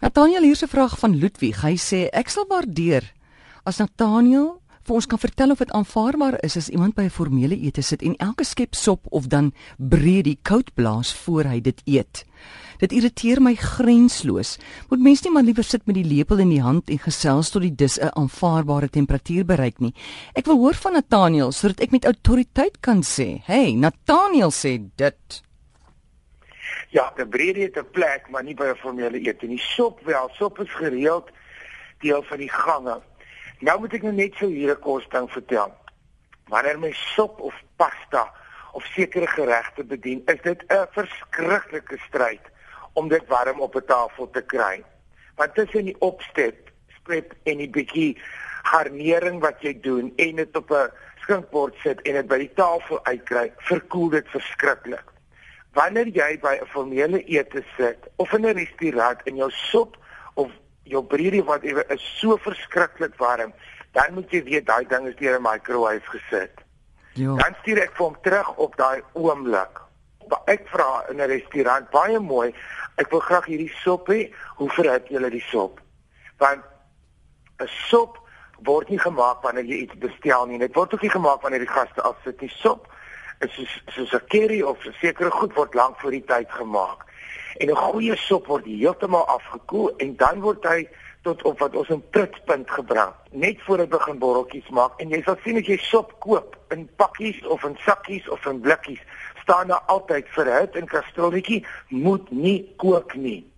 Nathaniel hier se vraag van Ludwig. Hy sê ek sal waardeer as Nathaniel vir ons kan vertel of dit aanvaarbaar is as iemand by 'n formele ete sit en elke skep sop of dan breed die koud blaas voor hy dit eet. Dit irriteer my grensloos. Moet mense nie maar liewer sit met die lepel in die hand en gesels tot die dis 'n aanvaarbare temperatuur bereik nie. Ek wil hoor van Nathaniel sodat ek met autoriteit kan sê, "Hey, Nathaniel sê dit." Ja, 'n breedie het 'n plek, maar nie by 'n formele ete nie. Sop wel, sop is gereeld deel van die gange. Nou moet ek nou net so hier 'n kos ding vertel. Wanneer my sop of pasta of sekere geregte bedien, is dit 'n verskriklike stryd om dit warm op 'n tafel te kry. Want tussen die opstep, skep en die bietjie garnering wat jy doen en dit op 'n skinkbord sit en dit by die tafel uitkry, verkoel dit verskriklik wanneer jy by 'n formele ete sit of in 'n restaurant en jou sop of jou breedie wat ewe is so verskriklik warm, dan moet jy weet daai ding is deur 'n microwave gesit. Ja. Dan stuur ek vir hom terug op daai oomblik. Ek vra in 'n restaurant baie mooi, ek wil graag hierdie sop hê. Hoe verhit julle die sop? Want 'n sop word nie gemaak wanneer jy iets bestel nie. Dit word ook nie gemaak wanneer die gaste afsit nie. Sop is soos 'n curry of 'n sekere goed word lank voor die tyd gemaak. En 'n goeie sop word heeltemal afgekoel en dan word hy tot op wat ons 'n prutspunt gebring. Net voor hy begin borreltjies maak en jy sal sien as jy sop koop in pakkies of in sakkies of in blikkies, staan daar altyd verhit en kastrolletjie moet nie kook nie.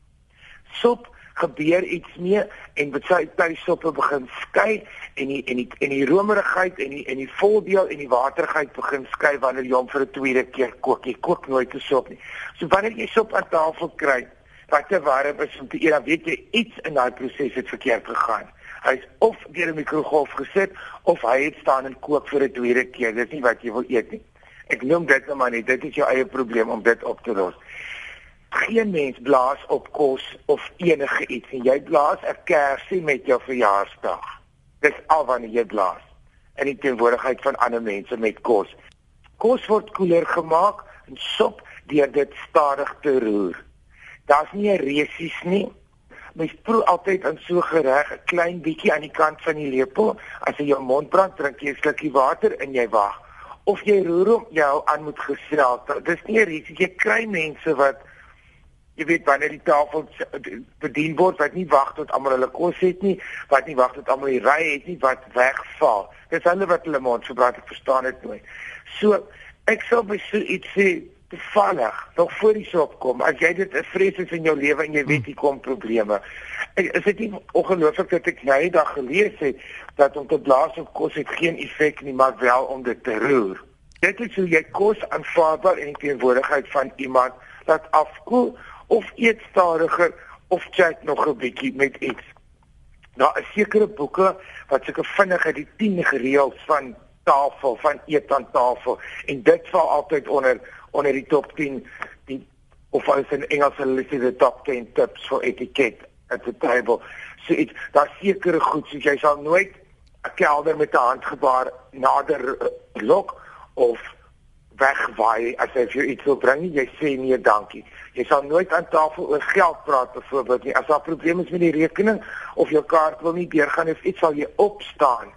Sop gebeur iets mee en wat sy tuisoppe begin skei en die en die en die romerigheid en die en die voldeel en die waterigheid begin skei wanneer jy hom vir 'n tweede keer kook. Jy kook nooit 'n sop nie. So wanneer jy sop aan tafel kry wat te warm is om te eet, dan weet jy iets in daai proses het verkeerd gegaan. Hy's of deur 'n mikrogolf gesit of hy het staan en kook vir 'n tweede keer. Dis nie wat jy wil eet nie. Ek noem dit nou maar net dit is jou eie probleem om dit op te los geen mens blaas op kos of enige iets en jy blaas 'n kersie met jou verjaarsdag. Dis al wanneer jy blaas in die teenwoordigheid van ander mense met kos. Kos word koeler gemaak en sop deur dit stadig te roer. Daar's nie 'n resies nie. Mens proe altyd in so gereg 'n klein bietjie aan die kant van die lepel. As jy jou mond brand, drink jy 'n slukkie water en jy wag. Of jy roer hom jou aan moet gestel. Dis nie 'n resies jy kry mense wat jy weet wanneer die tafel bedien word wat nie wag tot almal hulle kos het nie wat nie wag tot almal die ry het nie wat wegval dis hulle wat hulle mond verbrand ek verstaan dit nooit. So ek sal by so iets sê toevallig nog voor die sop kom as jy dit 'n vrees is in jou lewe en jy weet hier kom probleme. Ek, is dit nie ongelooflik dat ek nou eendag gelees het dat om te blaas op kos het geen effek nie maar wel om dit te roer? Dit is hoe jy kos aanvaarbaar in teenwoordigheid van iemand laat afkoel of eet stadiger of chat nog 'n bietjie met iets. Daar is sekere boeke wat sulke vinnige die 10 reëls van tafel van eet aan tafel en dit val altyd onder onder die top 10 die of as in Engels hulle sê die top 10 tips for etiquette at the table. So dit daar sekere goed soos jy sal nooit 'n kelder met 'n handgebaar nader uh, lok of wegwaai as jy vir iets wil bring, jy sê nee dankie. Jy sal nooit aan tafel oor geld praat byvoorbeeld nie. As daar probleme is met die rekening of jou kaart wil nie deurgaan of iets sal jy opstaan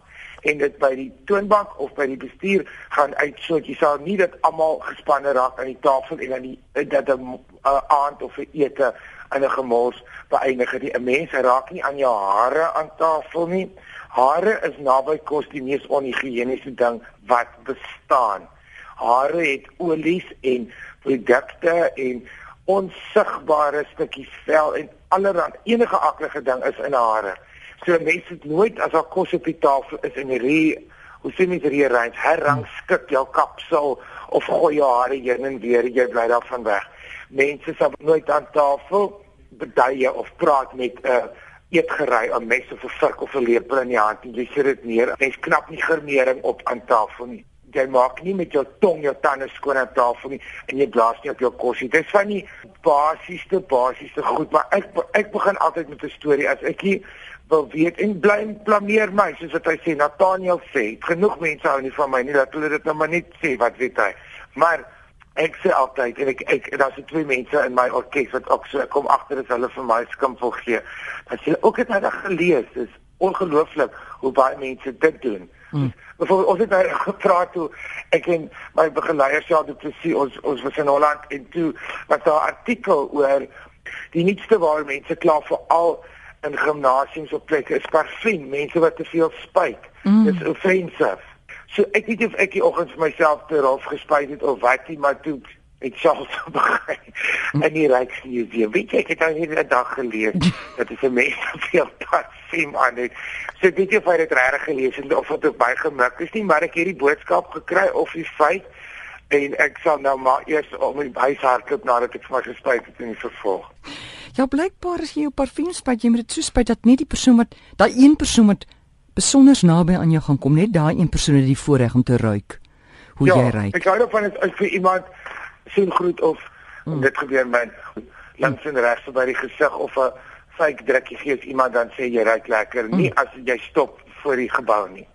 en dit by die toonbank of by die bestuur gaan uitsoek. Jy sal nie dit almal gespanne raak aan die tafel en dan die dat 'n aand of 'n ete in 'n gemors beëindig. Die 'n mens raak nie aan jou hare aan tafel nie. Hare is naby kos die mees onhigiëniese ding wat bestaan hare het olies en produkte en onsigbare stukkies vel en allerlei enige aklige ding is in hare. So mense het nooit as daar kos op die tafel is in hierdie hoe sien jy hierdie range herrangskik jou kapsel of gooi jou hare heen en weer jy bly daarvan weg. Mense sal nooit aan tafel beduie of praat met 'n uh, eetgerei, 'n mes of 'n vurk of 'n lepel in die hand. Jy sit dit neer. Mens knap nie garnering op aan tafel nie jy maak nie met jou tong jou tande skoon aan tafel nie en jy blaas nie op jou kos nie. Dis van die basiese basiese goed, maar ek ek begin altyd met 'n storie as ek hier wil weet en bly blameer my soos wat hy sê Nathaniel sê. Genoeg mense hou nie van my nie dat hulle dit nou maar net sê wat weet hy. Maar Ek sê altyd en ek ek daar's twee mense in my orkes wat ook so kom agter as hulle vir my skimpel gee. Dat jy ook het nou gelees, is ongelooflik hoe baie mense dit doen. Hmm. Byvoorbeeld ons het daar gepraat toe ek en my begeleiers ja dit presies ons ons was in Holland en toe was daar 'n artikel oor die nuutste waar mense kla vir al in gimnasiums op plekke is parfum, mense wat te veel spuit. Mm. Dis offensive. So ek weet of ek die oggend vir myself te rof gespuit het of wat nie, maar toe ek self so begin in die Rijksmuseum. Weet jy, ek het al hierdie dag gelees dat dit 'n mens veel parfum aan het. So ek weet jy of jy dit reg gelees het of wat ook baie gemik is nie, maar ek het die boodskap gekry of die feit en ek sal nou maar eers om my huis hardloop nadat ek vir my gespuit het in die vervolg. Ja, blykbaar as jy jou parfum spuit, jy moet dit so spuit dat net die persoon wat daai een persoon wat besonder naby aan jou gaan kom, net daai een persoon het die voorreg om te ruik hoe ja, jy ruik. Ek hou daarvan as vir iemand sien groet of mm. dit gebeur my langs en regs by die gesig of 'n fake drukkie gee as iemand dan sê jy ruik lekker, mm. nie as jy stop voor die gebou nie.